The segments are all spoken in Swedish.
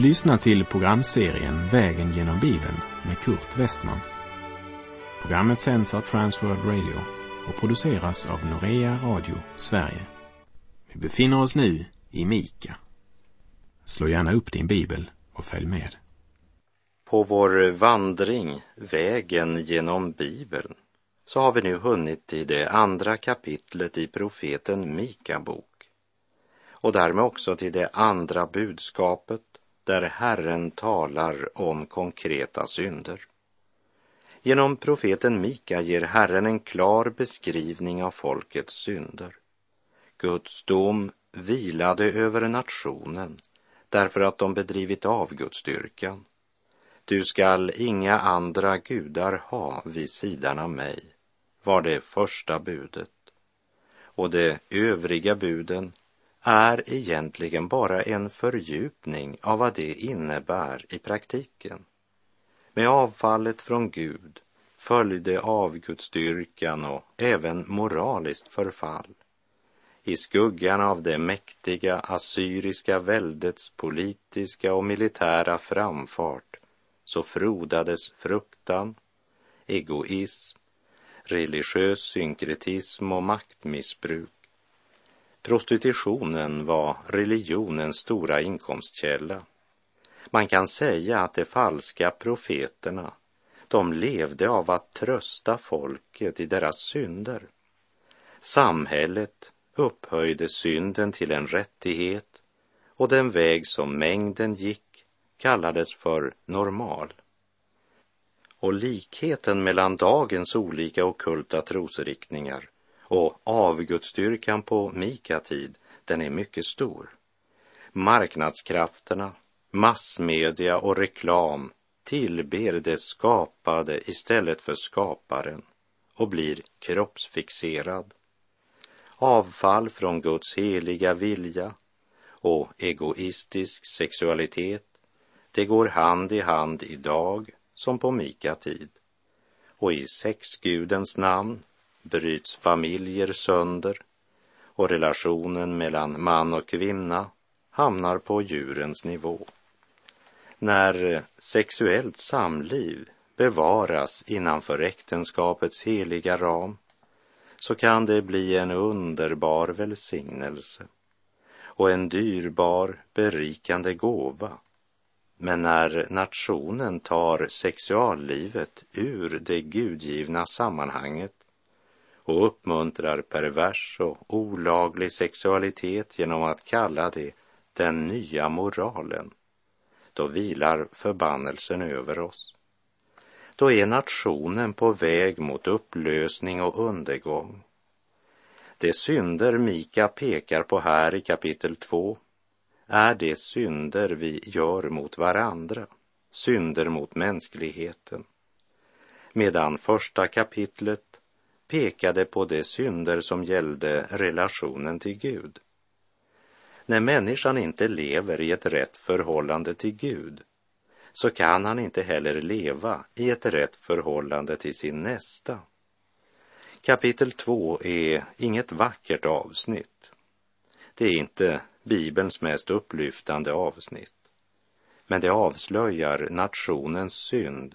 Du lyssnar till programserien Vägen genom Bibeln med Kurt Westman. Programmet sänds av Transworld Radio och produceras av Norea Radio Sverige. Vi befinner oss nu i Mika. Slå gärna upp din bibel och följ med. På vår vandring, vägen genom Bibeln, så har vi nu hunnit till det andra kapitlet i profeten Mika bok och därmed också till det andra budskapet där Herren talar om konkreta synder. Genom profeten Mika ger Herren en klar beskrivning av folkets synder. Guds dom vilade över nationen därför att de bedrivit avgudsdyrkan. Du skall inga andra gudar ha vid sidan av mig, var det första budet. Och de övriga buden är egentligen bara en fördjupning av vad det innebär i praktiken. Med avfallet från Gud följde avgudsdyrkan och även moraliskt förfall. I skuggan av det mäktiga assyriska väldets politiska och militära framfart så frodades fruktan, egoism, religiös synkretism och maktmissbruk Prostitutionen var religionens stora inkomstkälla. Man kan säga att de falska profeterna, de levde av att trösta folket i deras synder. Samhället upphöjde synden till en rättighet och den väg som mängden gick kallades för normal. Och likheten mellan dagens olika okulta trosriktningar och avgudsstyrkan på Mika-tid, den är mycket stor. Marknadskrafterna, massmedia och reklam tillber det skapade istället för skaparen och blir kroppsfixerad. Avfall från Guds heliga vilja och egoistisk sexualitet, det går hand i hand idag som på Mika-tid. Och i sexgudens namn bryts familjer sönder och relationen mellan man och kvinna hamnar på djurens nivå. När sexuellt samliv bevaras innanför äktenskapets heliga ram så kan det bli en underbar välsignelse och en dyrbar berikande gåva. Men när nationen tar sexuallivet ur det gudgivna sammanhanget och uppmuntrar pervers och olaglig sexualitet genom att kalla det den nya moralen, då vilar förbannelsen över oss. Då är nationen på väg mot upplösning och undergång. De synder Mika pekar på här i kapitel 2 är de synder vi gör mot varandra, synder mot mänskligheten. Medan första kapitlet pekade på de synder som gällde relationen till Gud. När människan inte lever i ett rätt förhållande till Gud så kan han inte heller leva i ett rätt förhållande till sin nästa. Kapitel 2 är inget vackert avsnitt. Det är inte Bibelns mest upplyftande avsnitt. Men det avslöjar nationens synd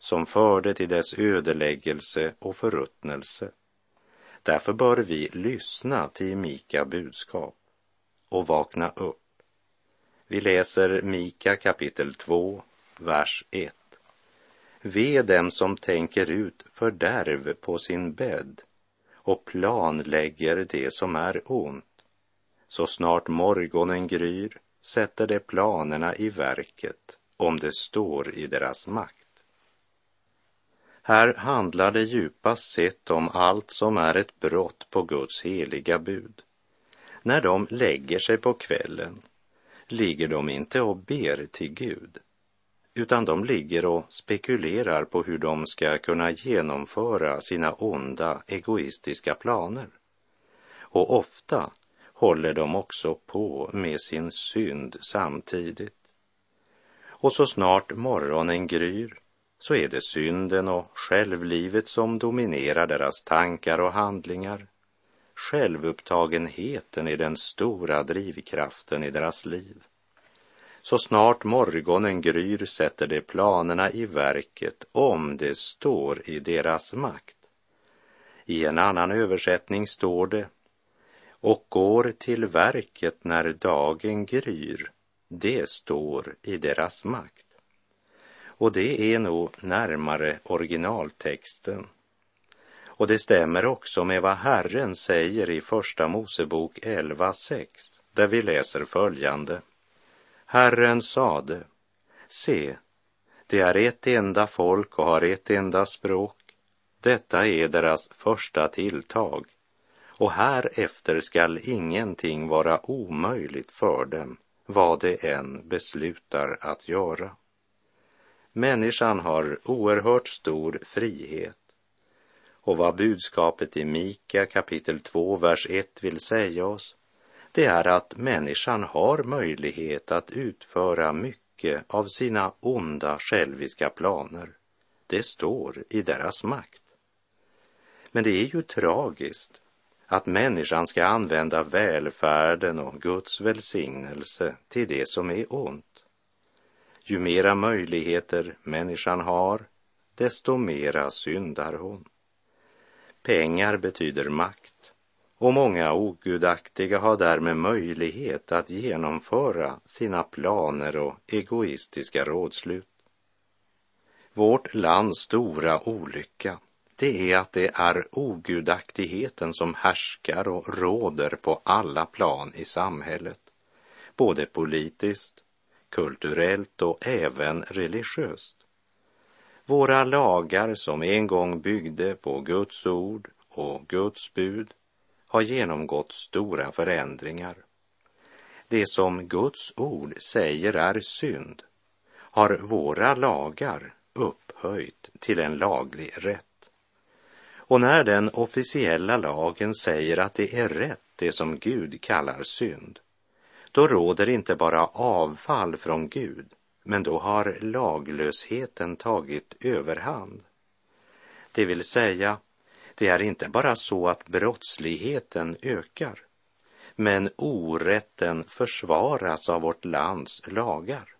som förde till dess ödeläggelse och förruttnelse. Därför bör vi lyssna till Mika budskap och vakna upp. Vi läser Mika kapitel 2, vers 1. Ve dem som tänker ut fördärv på sin bädd och planlägger det som är ont. Så snart morgonen gryr sätter de planerna i verket om det står i deras makt. Här handlar det djupast sett om allt som är ett brott på Guds heliga bud. När de lägger sig på kvällen ligger de inte och ber till Gud, utan de ligger och spekulerar på hur de ska kunna genomföra sina onda, egoistiska planer. Och ofta håller de också på med sin synd samtidigt. Och så snart morgonen gryr så är det synden och självlivet som dominerar deras tankar och handlingar. Självupptagenheten är den stora drivkraften i deras liv. Så snart morgonen gryr sätter de planerna i verket om det står i deras makt. I en annan översättning står det och går till verket när dagen gryr. Det står i deras makt. Och det är nog närmare originaltexten. Och det stämmer också med vad Herren säger i Första Mosebok 11.6, där vi läser följande. Herren sade, se, det är ett enda folk och har ett enda språk. Detta är deras första tilltag och härefter skall ingenting vara omöjligt för dem, vad de än beslutar att göra. Människan har oerhört stor frihet. Och vad budskapet i Mika kapitel 2, vers 1 vill säga oss, det är att människan har möjlighet att utföra mycket av sina onda själviska planer. Det står i deras makt. Men det är ju tragiskt att människan ska använda välfärden och Guds välsignelse till det som är ont. Ju mera möjligheter människan har, desto mera syndar hon. Pengar betyder makt och många ogudaktiga har därmed möjlighet att genomföra sina planer och egoistiska rådslut. Vårt lands stora olycka det är att det är ogudaktigheten som härskar och råder på alla plan i samhället, både politiskt, kulturellt och även religiöst. Våra lagar som en gång byggde på Guds ord och Guds bud har genomgått stora förändringar. Det som Guds ord säger är synd har våra lagar upphöjt till en laglig rätt. Och när den officiella lagen säger att det är rätt, det som Gud kallar synd, då råder inte bara avfall från Gud, men då har laglösheten tagit överhand. Det vill säga, det är inte bara så att brottsligheten ökar, men orätten försvaras av vårt lands lagar.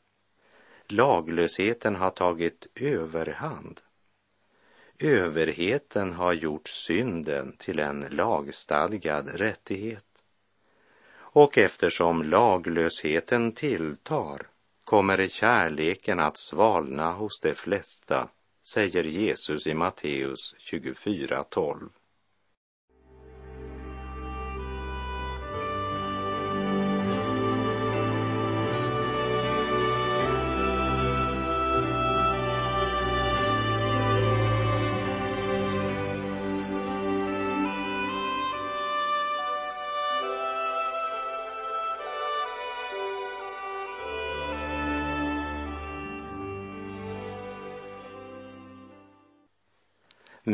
Laglösheten har tagit överhand Överheten har gjort synden till en lagstadgad rättighet. Och eftersom laglösheten tilltar kommer kärleken att svalna hos de flesta, säger Jesus i Matteus 24.12.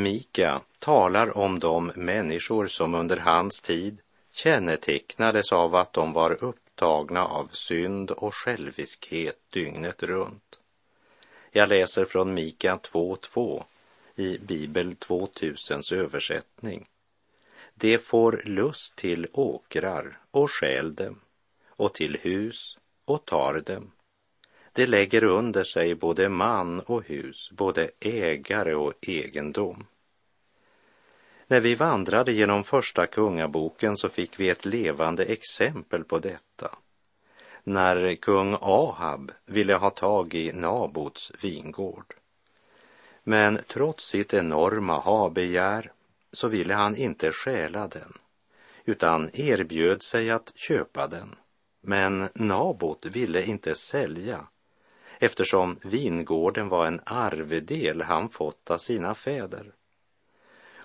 Mika talar om de människor som under hans tid kännetecknades av att de var upptagna av synd och själviskhet dygnet runt. Jag läser från Mika 2.2 i Bibel 2000s översättning. De får lust till åkrar och stjäl dem och till hus och tar dem det lägger under sig både man och hus, både ägare och egendom. När vi vandrade genom första kungaboken så fick vi ett levande exempel på detta. När kung Ahab ville ha tag i Nabots vingård. Men trots sitt enorma habegär så ville han inte stjäla den, utan erbjöd sig att köpa den. Men Nabot ville inte sälja eftersom vingården var en arvedel han fått av sina fäder.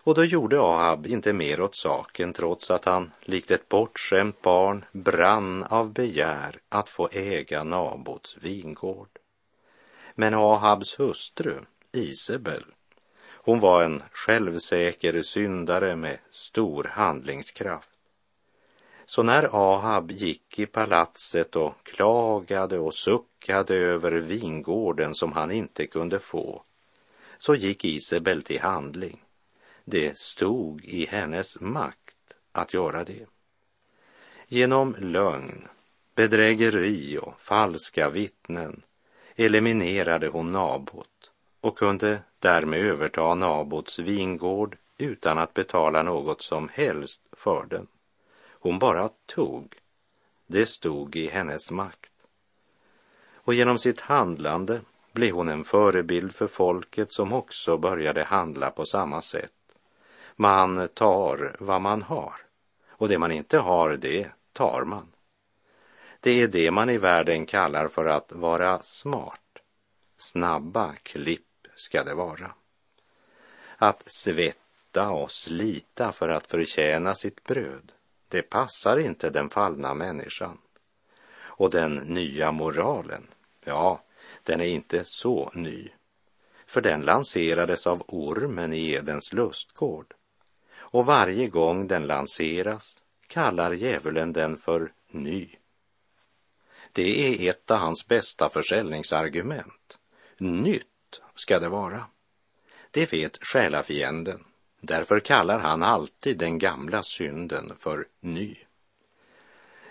Och då gjorde Ahab inte mer åt saken trots att han likt ett bortskämt barn brann av begär att få äga Nabots vingård. Men Ahabs hustru, Isabel, hon var en självsäker syndare med stor handlingskraft. Så när Ahab gick i palatset och klagade och suckade över vingården som han inte kunde få, så gick Isabel till handling. Det stod i hennes makt att göra det. Genom lögn bedrägeri och falska vittnen eliminerade hon Nabot och kunde därmed överta Nabots vingård utan att betala något som helst för den. Hon bara tog. Det stod i hennes makt. Och genom sitt handlande blev hon en förebild för folket som också började handla på samma sätt. Man tar vad man har och det man inte har, det tar man. Det är det man i världen kallar för att vara smart. Snabba klipp ska det vara. Att svetta och slita för att förtjäna sitt bröd, det passar inte den fallna människan. Och den nya moralen, ja, den är inte så ny. För den lanserades av ormen i Edens lustgård. Och varje gång den lanseras kallar djävulen den för ny. Det är ett av hans bästa försäljningsargument. Nytt ska det vara. Det vet själafienden. Därför kallar han alltid den gamla synden för ny.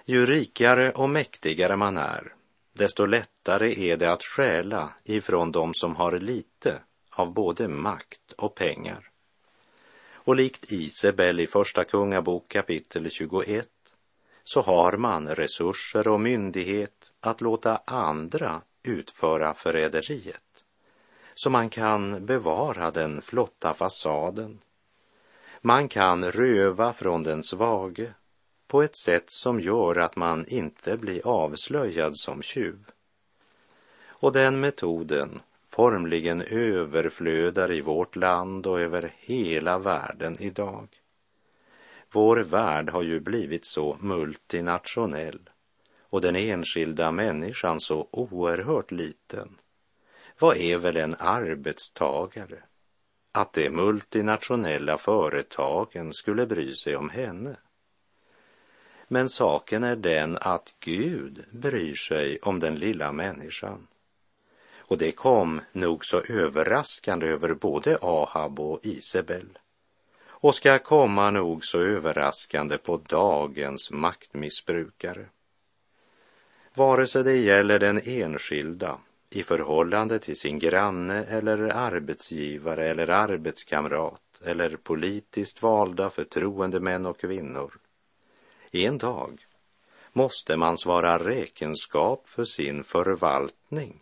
Ju rikare och mäktigare man är, desto lättare är det att stjäla ifrån dem som har lite av både makt och pengar. Och likt Isabel i Första Kungabok kapitel 21 så har man resurser och myndighet att låta andra utföra förräderiet. Så man kan bevara den flotta fasaden. Man kan röva från den svage på ett sätt som gör att man inte blir avslöjad som tjuv. Och den metoden formligen överflödar i vårt land och över hela världen idag. Vår värld har ju blivit så multinationell och den enskilda människan så oerhört liten. Vad är väl en arbetstagare? Att de multinationella företagen skulle bry sig om henne. Men saken är den att Gud bryr sig om den lilla människan. Och det kom nog så överraskande över både Ahab och Isabel och ska komma nog så överraskande på dagens maktmissbrukare. Vare sig det gäller den enskilda i förhållande till sin granne eller arbetsgivare eller arbetskamrat eller politiskt valda förtroendemän och kvinnor. En dag måste man svara räkenskap för sin förvaltning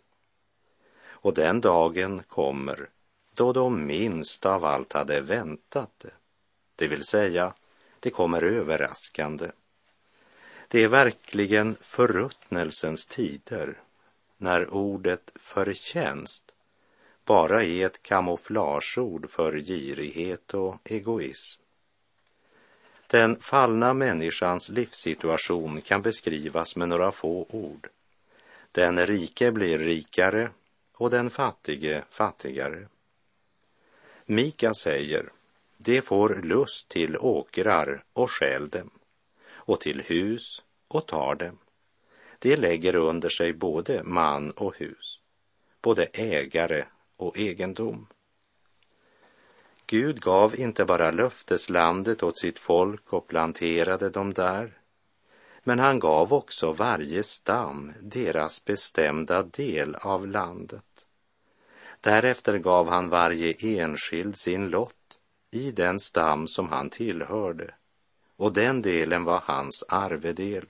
och den dagen kommer då de minst av allt hade väntat det. Det vill säga, det kommer överraskande. Det är verkligen förruttnelsens tider när ordet förtjänst bara är ett kamouflageord för girighet och egoism. Den fallna människans livssituation kan beskrivas med några få ord. Den rike blir rikare och den fattige fattigare. Mika säger, de får lust till åkrar och stjäl dem och till hus och tar dem. De lägger under sig både man och hus, både ägare och egendom. Gud gav inte bara löfteslandet åt sitt folk och planterade dem där, men han gav också varje stam deras bestämda del av landet. Därefter gav han varje enskild sin lott i den stam som han tillhörde och den delen var hans arvedel.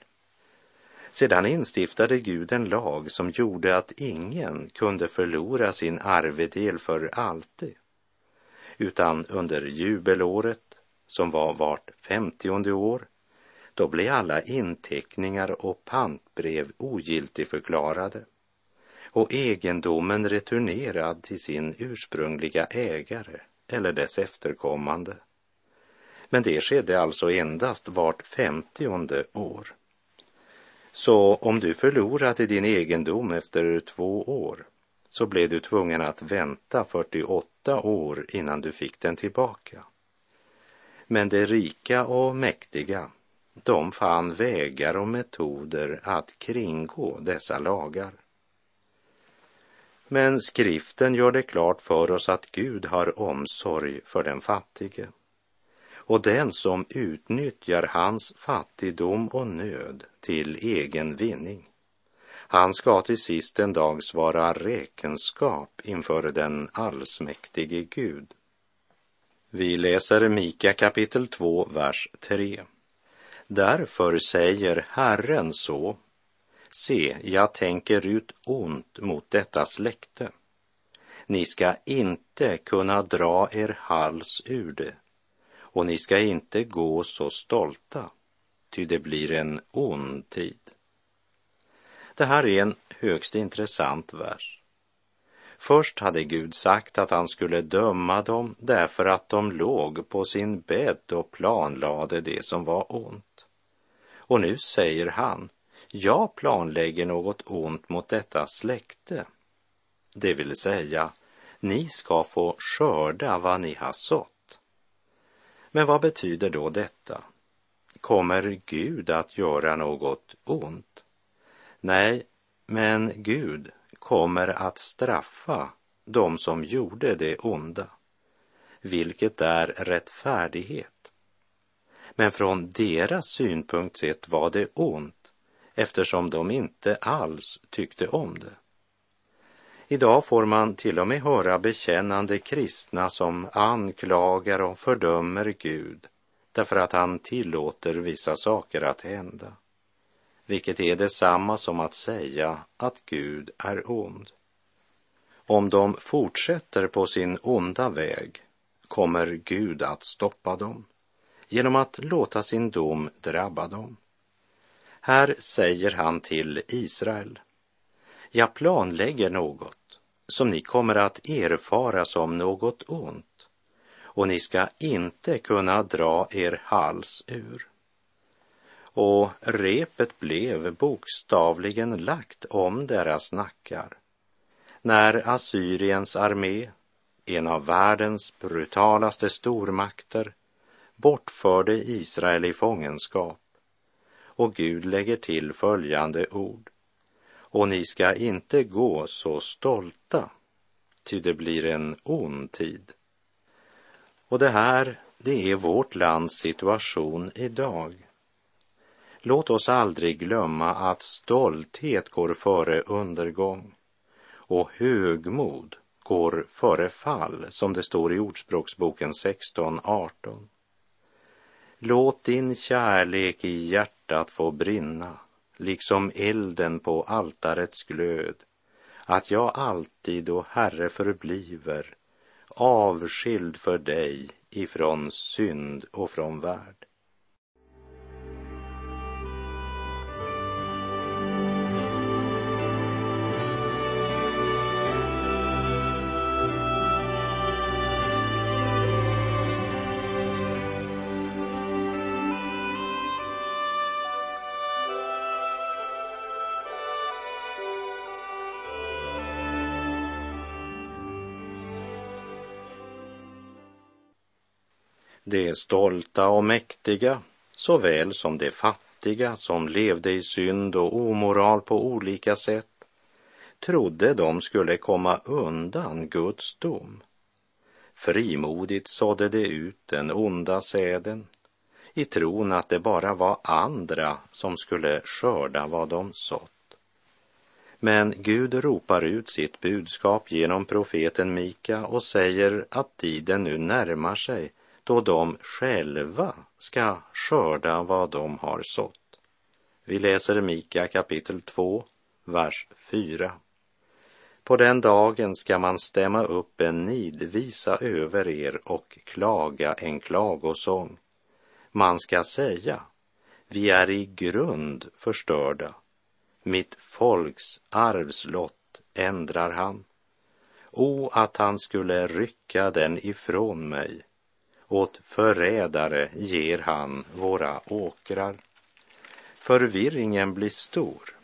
Sedan instiftade Gud en lag som gjorde att ingen kunde förlora sin arvedel för alltid, utan under jubelåret, som var vart femtionde år, då blev alla inteckningar och pantbrev ogiltigförklarade och egendomen returnerad till sin ursprungliga ägare eller dess efterkommande. Men det skedde alltså endast vart femtionde år. Så om du förlorade din egendom efter två år så blev du tvungen att vänta 48 år innan du fick den tillbaka. Men de rika och mäktiga, de fann vägar och metoder att kringgå dessa lagar. Men skriften gör det klart för oss att Gud har omsorg för den fattige och den som utnyttjar hans fattigdom och nöd till egen vinning. Han ska till sist en dag svara räkenskap inför den allsmäktige Gud. Vi läser Mika kapitel 2, vers 3. Därför säger Herren så. Se, jag tänker ut ont mot detta släkte. Ni ska inte kunna dra er hals ur det och ni ska inte gå så stolta, ty det blir en ond tid. Det här är en högst intressant vers. Först hade Gud sagt att han skulle döma dem därför att de låg på sin bädd och planlade det som var ont. Och nu säger han, jag planlägger något ont mot detta släkte. Det vill säga, ni ska få skörda vad ni har sått. Men vad betyder då detta? Kommer Gud att göra något ont? Nej, men Gud kommer att straffa de som gjorde det onda, vilket är rättfärdighet. Men från deras synpunkt sett var det ont eftersom de inte alls tyckte om det. Idag får man till och med höra bekännande kristna som anklagar och fördömer Gud därför att han tillåter vissa saker att hända vilket är detsamma som att säga att Gud är ond. Om de fortsätter på sin onda väg kommer Gud att stoppa dem genom att låta sin dom drabba dem. Här säger han till Israel, jag planlägger något som ni kommer att erfara som något ont och ni ska inte kunna dra er hals ur och repet blev bokstavligen lagt om deras nackar när Assyriens armé, en av världens brutalaste stormakter, bortförde Israel i fångenskap. Och Gud lägger till följande ord. Och ni ska inte gå så stolta, ty det blir en ond tid. Och det här, det är vårt lands situation idag. Låt oss aldrig glömma att stolthet går före undergång och högmod går före fall, som det står i Ordspråksboken 16.18. Låt din kärlek i hjärtat få brinna, liksom elden på altarets glöd, att jag alltid, och Herre, förbliver avskild för dig ifrån synd och från värld. De stolta och mäktiga såväl som de fattiga som levde i synd och omoral på olika sätt trodde de skulle komma undan Guds dom. Frimodigt sådde de ut den onda säden i tron att det bara var andra som skulle skörda vad de sått. Men Gud ropar ut sitt budskap genom profeten Mika och säger att tiden nu närmar sig då de själva ska skörda vad de har sått. Vi läser Mika kapitel 2, vers 4. På den dagen ska man stämma upp en nidvisa över er och klaga en klagosång. Man ska säga, vi är i grund förstörda. Mitt folks arvslott ändrar han. O, att han skulle rycka den ifrån mig åt förrädare ger han våra åkrar. Förvirringen blir stor.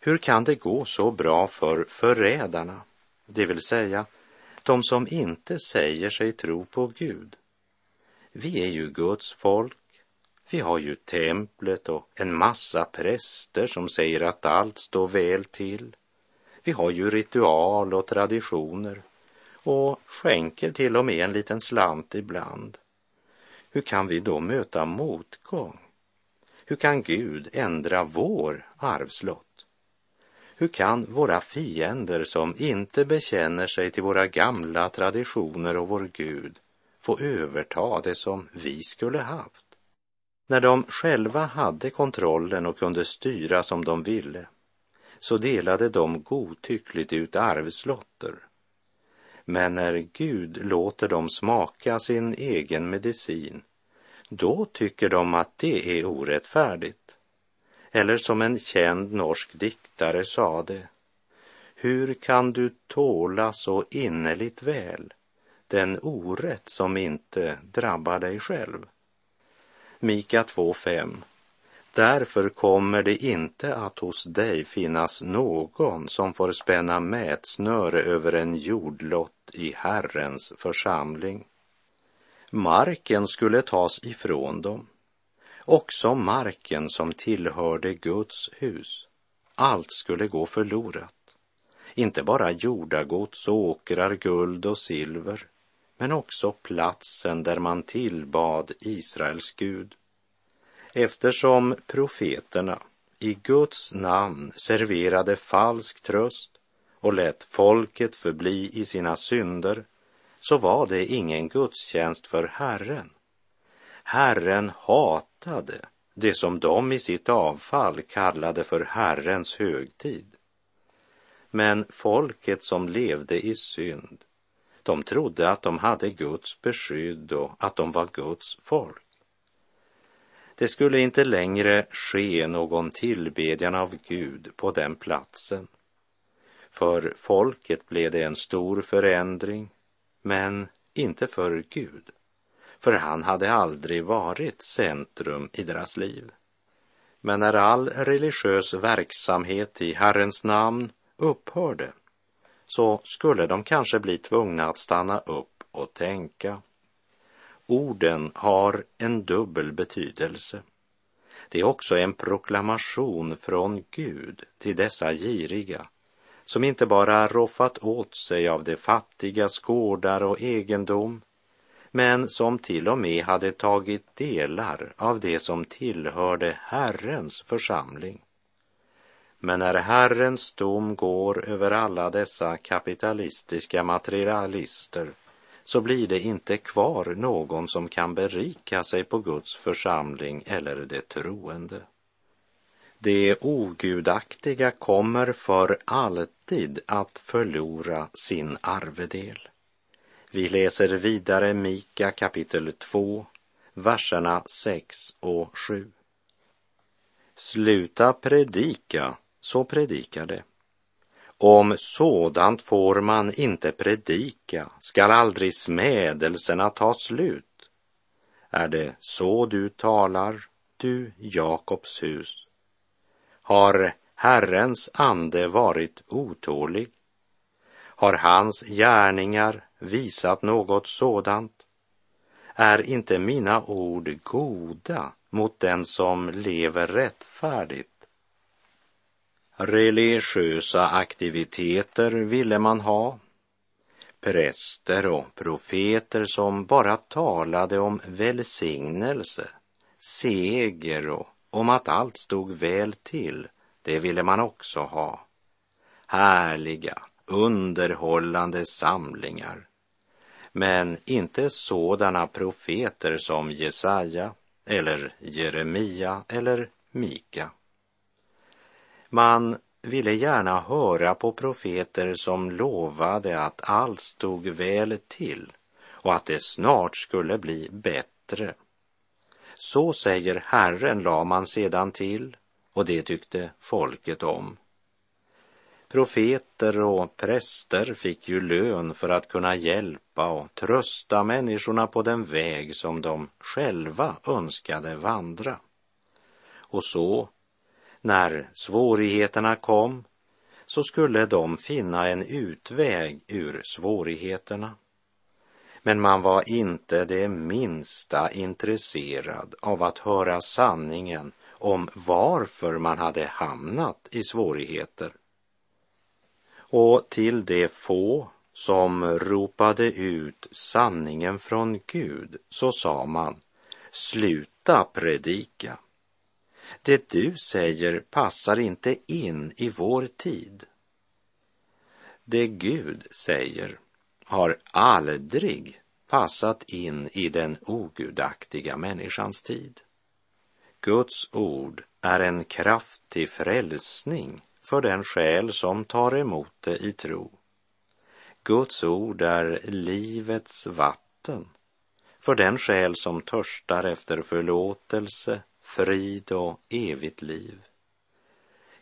Hur kan det gå så bra för förrädarna, det vill säga de som inte säger sig tro på Gud? Vi är ju Guds folk. Vi har ju templet och en massa präster som säger att allt står väl till. Vi har ju ritual och traditioner och skänker till och med en liten slant ibland. hur kan vi då möta motgång? Hur kan Gud ändra vår arvslott? Hur kan våra fiender som inte bekänner sig till våra gamla traditioner och vår Gud få överta det som vi skulle haft? När de själva hade kontrollen och kunde styra som de ville så delade de godtyckligt ut arvslotter. Men när Gud låter dem smaka sin egen medicin, då tycker de att det är orättfärdigt. Eller som en känd norsk diktare sade, hur kan du tåla så innerligt väl den orätt som inte drabbar dig själv? Mika 2.5 Därför kommer det inte att hos dig finnas någon som får spänna mätsnöre över en jordlott i Herrens församling. Marken skulle tas ifrån dem, också marken som tillhörde Guds hus. Allt skulle gå förlorat. Inte bara jordagods, åkrar, guld och silver, men också platsen där man tillbad Israels Gud eftersom profeterna i Guds namn serverade falsk tröst och lät folket förbli i sina synder så var det ingen gudstjänst för Herren. Herren hatade det som de i sitt avfall kallade för Herrens högtid. Men folket som levde i synd, de trodde att de hade Guds beskydd och att de var Guds folk. Det skulle inte längre ske någon tillbedjan av Gud på den platsen. För folket blev det en stor förändring, men inte för Gud, för han hade aldrig varit centrum i deras liv. Men när all religiös verksamhet i Herrens namn upphörde så skulle de kanske bli tvungna att stanna upp och tänka. Orden har en dubbel betydelse. Det är också en proklamation från Gud till dessa giriga som inte bara roffat åt sig av de fattigas gårdar och egendom men som till och med hade tagit delar av det som tillhörde Herrens församling. Men när Herrens dom går över alla dessa kapitalistiska materialister så blir det inte kvar någon som kan berika sig på Guds församling eller det troende. Det ogudaktiga kommer för alltid att förlora sin arvedel. Vi läser vidare Mika kapitel 2, verserna 6 och 7. Sluta predika, så predikar det. Om sådant får man inte predika, skall aldrig smädelserna ta slut. Är det så du talar, du Jakobs hus? Har Herrens ande varit otålig? Har hans gärningar visat något sådant? Är inte mina ord goda mot den som lever rättfärdigt? Religiösa aktiviteter ville man ha. Präster och profeter som bara talade om välsignelse, seger och om att allt stod väl till, det ville man också ha. Härliga, underhållande samlingar. Men inte sådana profeter som Jesaja eller Jeremia eller Mika. Man ville gärna höra på profeter som lovade att allt stod väl till och att det snart skulle bli bättre. Så säger Herren, la man sedan till, och det tyckte folket om. Profeter och präster fick ju lön för att kunna hjälpa och trösta människorna på den väg som de själva önskade vandra. Och så när svårigheterna kom så skulle de finna en utväg ur svårigheterna. Men man var inte det minsta intresserad av att höra sanningen om varför man hade hamnat i svårigheter. Och till de få som ropade ut sanningen från Gud så sa man Sluta predika. Det du säger passar inte in i vår tid. Det Gud säger har aldrig passat in i den ogudaktiga människans tid. Guds ord är en kraft till frälsning för den själ som tar emot det i tro. Guds ord är livets vatten för den själ som törstar efter förlåtelse, frid och evigt liv.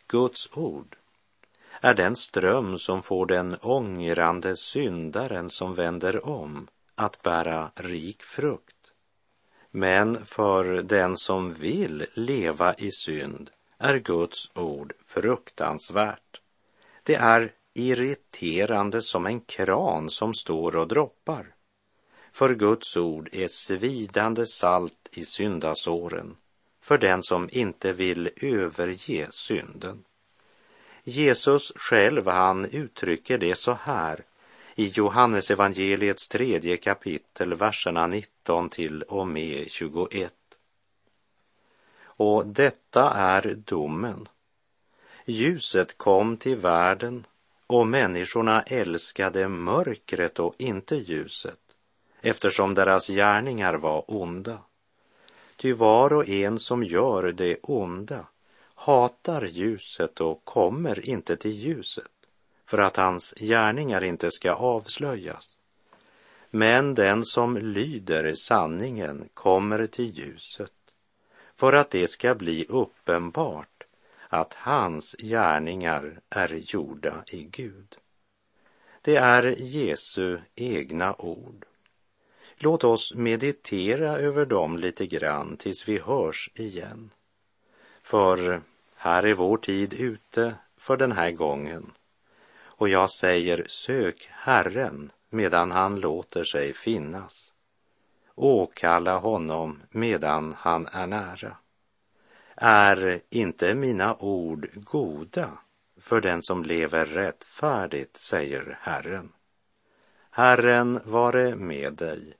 Guds ord är den ström som får den ångrande syndaren som vänder om att bära rik frukt. Men för den som vill leva i synd är Guds ord fruktansvärt. Det är irriterande som en kran som står och droppar. För Guds ord är svidande salt i syndasåren för den som inte vill överge synden. Jesus själv, han uttrycker det så här i Johannes evangeliets tredje kapitel, verserna 19 till och med 21. Och detta är domen. Ljuset kom till världen och människorna älskade mörkret och inte ljuset eftersom deras gärningar var onda. Ty var och en som gör det onda hatar ljuset och kommer inte till ljuset för att hans gärningar inte ska avslöjas. Men den som lyder sanningen kommer till ljuset för att det ska bli uppenbart att hans gärningar är gjorda i Gud. Det är Jesu egna ord. Låt oss meditera över dem lite grann tills vi hörs igen. För här är vår tid ute för den här gången. Och jag säger, sök Herren medan han låter sig finnas. Åkalla honom medan han är nära. Är inte mina ord goda för den som lever rättfärdigt, säger Herren. Herren vare med dig.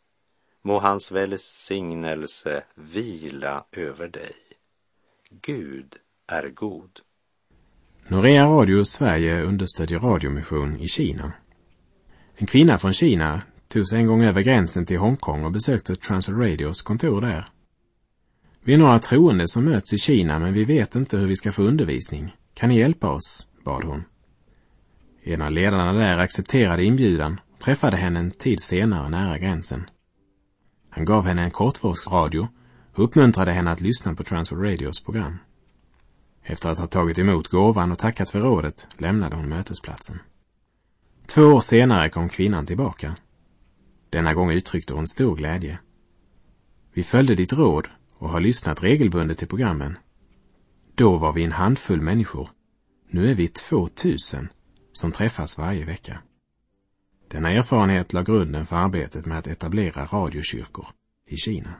Må hans välsignelse vila över dig. Gud är god. Norea Radio Sverige understödjer radiomission i Kina. En kvinna från Kina tog sig en gång över gränsen till Hongkong och besökte Transworld Radios kontor där. Vi är några troende som möts i Kina men vi vet inte hur vi ska få undervisning. Kan ni hjälpa oss? bad hon. En av ledarna där accepterade inbjudan och träffade henne en tid senare nära gränsen. Han gav henne en kortvågsradio och uppmuntrade henne att lyssna på Transfer Radios program. Efter att ha tagit emot gåvan och tackat för rådet lämnade hon mötesplatsen. Två år senare kom kvinnan tillbaka. Denna gång uttryckte hon stor glädje. Vi följde ditt råd och har lyssnat regelbundet till programmen. Då var vi en handfull människor. Nu är vi två tusen som träffas varje vecka. Denna erfarenhet la grunden för arbetet med att etablera radiokyrkor i Kina.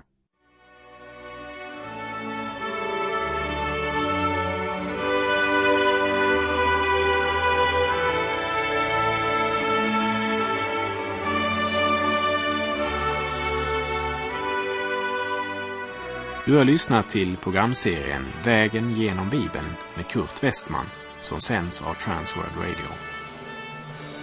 Du har lyssnat till programserien Vägen genom Bibeln med Kurt Westman som sänds av Transworld Radio.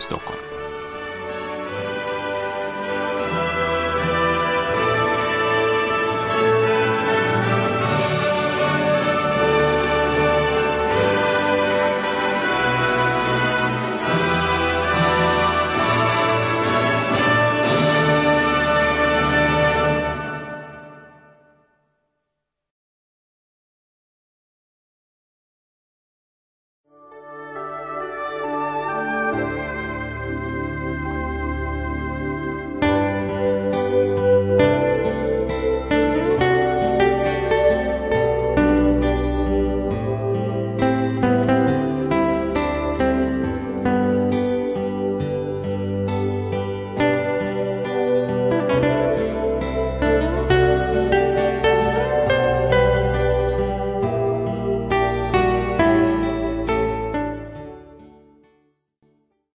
Stockholm.